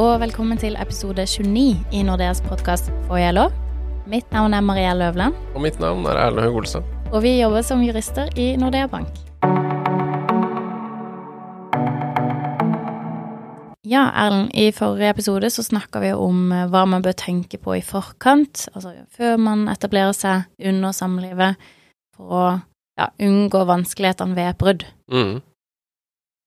og velkommen til episode 29 i Nordeas podkast Får jeg lov? Mitt navn er Maria Løvland, Og mitt navn er Erlend Haug Olsen. og vi jobber som jurister i Nordea Bank. Ja, Erlend, i forrige episode så snakka vi om eh, hva man bør tenke på i forkant, altså før man etablerer seg under samlivet, for å ja, unngå vanskelighetene ved et brudd. Mm.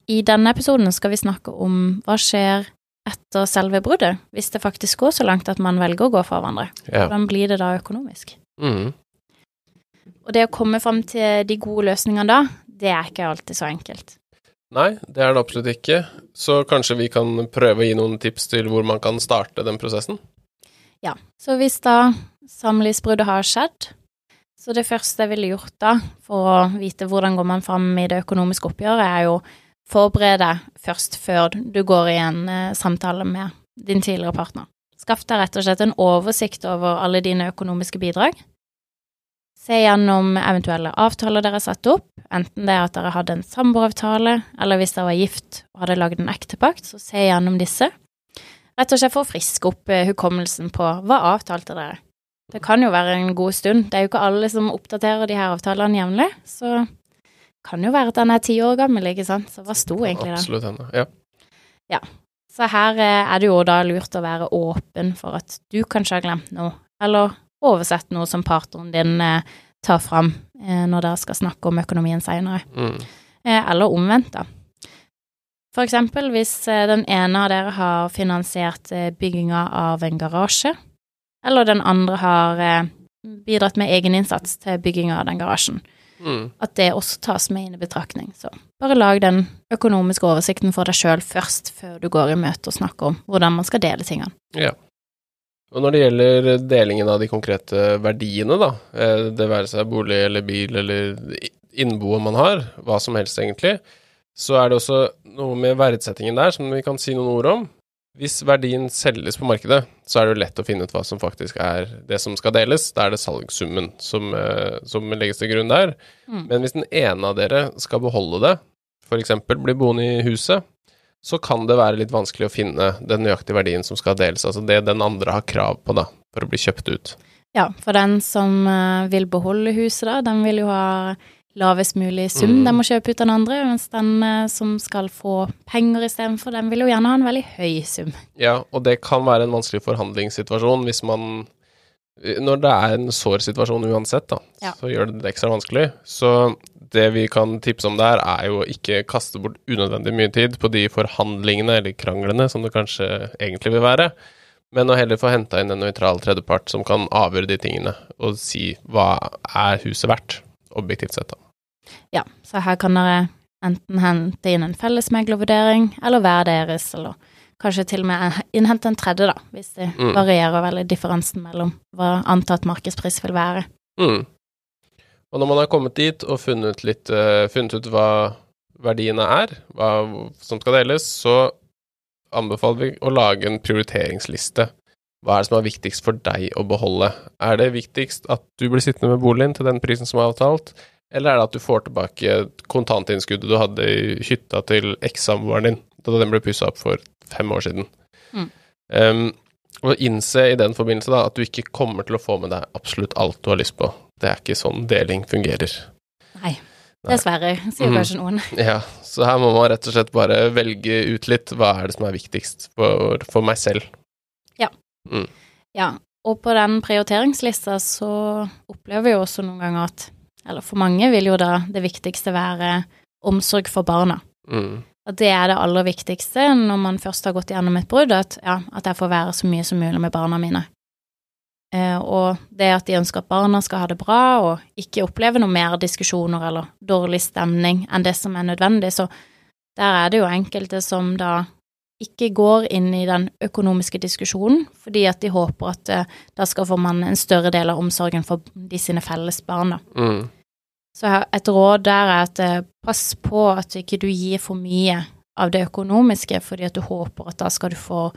I denne episoden skal vi snakke om hva skjer etter selve bruddet, hvis det faktisk går så langt at man velger å gå fra hverandre. Ja. Hvordan blir det da økonomisk? Mm. Og det å komme fram til de gode løsningene da, det er ikke alltid så enkelt. Nei, det er det absolutt ikke. Så kanskje vi kan prøve å gi noen tips til hvor man kan starte den prosessen? Ja, så hvis da samlivsbruddet har skjedd, så det første jeg ville gjort da, for å vite hvordan går man fram i det økonomiske oppgjøret, er jo forberede deg først før du går i en eh, samtale med din tidligere partner. Skaff deg rett og slett en oversikt over alle dine økonomiske bidrag. Se gjennom eventuelle avtaler dere har satt opp, enten det er at dere hadde en samboeravtale, eller hvis dere var gift og hadde lagd en ektepakt, så se gjennom disse. Rett og slett for å friske opp eh, hukommelsen på hva avtalte dere. Det kan jo være en god stund. Det er jo ikke alle som oppdaterer de her avtalene jevnlig, så kan jo være at den er ti år gammel, ikke sant. Så hva sto egentlig der? Absolutt henne. Ja. ja. Så her eh, er det jo da lurt å være åpen for at du kanskje har glemt noe, eller oversett noe som partneren din eh, tar fram eh, når dere skal snakke om økonomien seinere. Mm. Eller omvendt, da. For eksempel hvis den ene av dere har finansiert bygginga av en garasje, eller den andre har bidratt med egeninnsats til bygginga av den garasjen. At det også tas med inn i betraktning. Så bare lag den økonomiske oversikten for deg sjøl først, før du går i møte og snakker om hvordan man skal dele tingene. Ja. Og når det gjelder delingen av de konkrete verdiene, da, eh, det være seg bolig eller bil eller innboet man har, hva som helst egentlig, så er det også noe med verdsettingen der som vi kan si noen ord om. Hvis verdien selges på markedet, så er det jo lett å finne ut hva som faktisk er det som skal deles. Da er det salgssummen som, eh, som legges til grunn der. Mm. Men hvis den ene av dere skal beholde det, f.eks. bli boende i huset, så kan det være litt vanskelig å finne den nøyaktige verdien som skal deles, altså det den andre har krav på, da, for å bli kjøpt ut. Ja, for den som eh, vil beholde huset, da, den vil jo ha lavest mulig sum Mm. de må kjøpe ut av den andre, mens den eh, som skal få penger istedenfor, den vil jo gjerne ha en veldig høy sum. Ja, og det kan være en vanskelig forhandlingssituasjon hvis man Når det er en sår situasjon uansett, da, Ja. så gjør det det ekstra vanskelig. Så det vi kan tipse om der, er jo ikke kaste bort unødvendig mye tid på de forhandlingene eller kranglene som det kanskje egentlig vil være, men å heller få henta inn en nøytral tredjepart som kan avgjøre de tingene, og si hva er huset verdt, objektivt sett, da. Ja, så her kan dere enten hente inn en fellesmeglervurdering, eller hver deres, eller kanskje til og med innhente en tredje, da, hvis det Mm. varierer veldig differansen mellom hva antatt markedspris vil være. Mm. Og når man har kommet dit og funnet, litt, eh, funnet ut hva verdiene er, hva som skal deles, så anbefaler vi å lage en prioriteringsliste. Hva er det som er viktigst for deg å beholde? Er det viktigst at du blir sittende med boligen til den prisen som er avtalt, eller er det at du får tilbake kontantinnskuddet du hadde i hytta til ekssamboeren din da den ble pussa opp for fem år siden? Mm. Um, og innse i den forbindelse da at du ikke kommer til å få med deg absolutt alt du har lyst på. Det er ikke sånn deling fungerer. Nei, Nei. dessverre, sier mm. kanskje noen. Ja, så her må man rett og slett bare velge ut litt hva er det som er viktigst for, for meg selv. Ja, og på den prioriteringslista så opplever vi jo også noen ganger at Eller for mange vil jo da det viktigste være omsorg for barna. Mm. At det er det aller viktigste når man først har gått gjennom et brudd, at, ja, at jeg får være så mye som mulig med barna mine. Eh, og det at de ønsker at barna skal ha det bra, og ikke oppleve noe mer diskusjoner eller dårlig stemning enn det som er nødvendig, så der er det jo enkelte som da ikke går inn i den økonomiske diskusjonen, fordi at de håper at uh, da skal få man en større del av omsorgen for de sine felles barn. Mm. Så et råd der er at uh, pass på at ikke du gir for mye av det økonomiske, fordi at du håper at da skal du få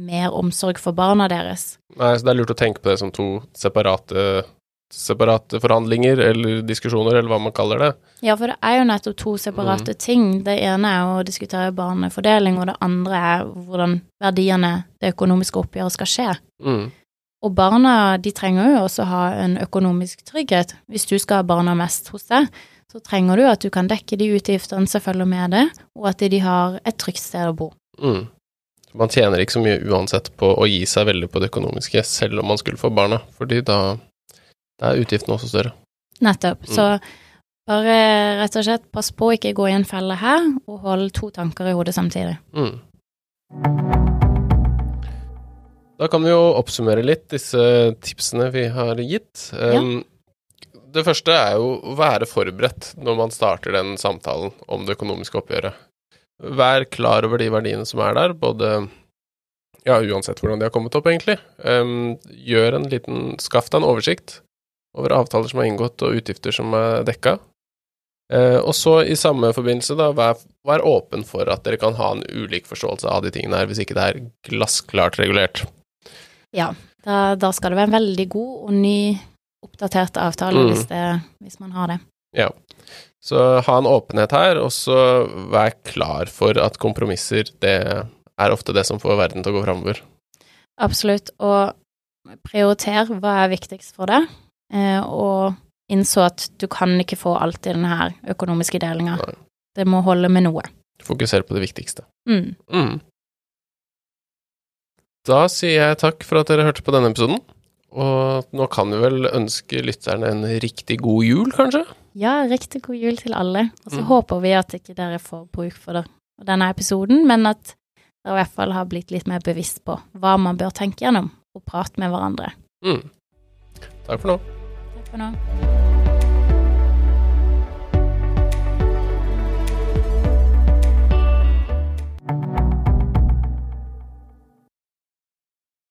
mer omsorg for barna deres. Nei, så det er lurt å tenke på det som to separate separate forhandlinger eller diskusjoner, eller hva man kaller det. Ja, for det er jo nettopp to separate ting. Det ene er å diskutere barnefordeling, og det andre er hvordan verdiene, det økonomiske oppgjøret, skal skje. Mm. Og barna de trenger jo også ha en økonomisk trygghet. Hvis du skal ha barna mest hos deg, så trenger du at du kan dekke de utgiftene som følger med det, og at de har et trygt sted å bo. Mm. Man tjener ikke så mye uansett på å gi seg veldig på det økonomiske, selv om man skulle få barna, fordi da, da er utgiftene også større. Nettopp. Mm. Så bare rett og slett pass på å ikke gå i en felle her, og hold to tanker i hodet samtidig. Mm. Da kan vi jo oppsummere litt disse tipsene vi har gitt. Um, Det første er jo å være forberedt når man starter den samtalen om det økonomiske oppgjøret. Vær klar over de verdiene som er der, både Ja, uansett hvordan de har kommet opp, egentlig. Um, gjør en liten Skaff deg en oversikt over avtaler som er inngått, og utgifter som er dekka. Eh, og så i samme forbindelse, da, vær, vær åpen for at dere kan ha en ulik forståelse av de tingene her, hvis ikke det er glassklart regulert. Ja, da, da skal det være en veldig god og ny, oppdatert avtale Mm. hvis, det, hvis man har det. Ja. Så ha en åpenhet her, og så vær klar for at kompromisser, det er ofte det som får verden til å gå framover. Absolutt. Og prioriter hva er viktigst for deg, og innså at du kan ikke få alt i denne her økonomiske delinga. Det må holde med noe. Fokuser på det viktigste. Mm. Mm. Da sier jeg takk for at dere hørte på denne episoden. Og nå kan vi vel ønske lytterne en riktig god jul, kanskje? Ja, riktig god jul til alle. Og så Mm. håper vi at ikke dere får bruk for det, denne episoden, men at dere i hvert fall har blitt litt mer bevisst på hva man bør tenke gjennom, og prate med hverandre. Mm. Takk for nå. Takk for nå.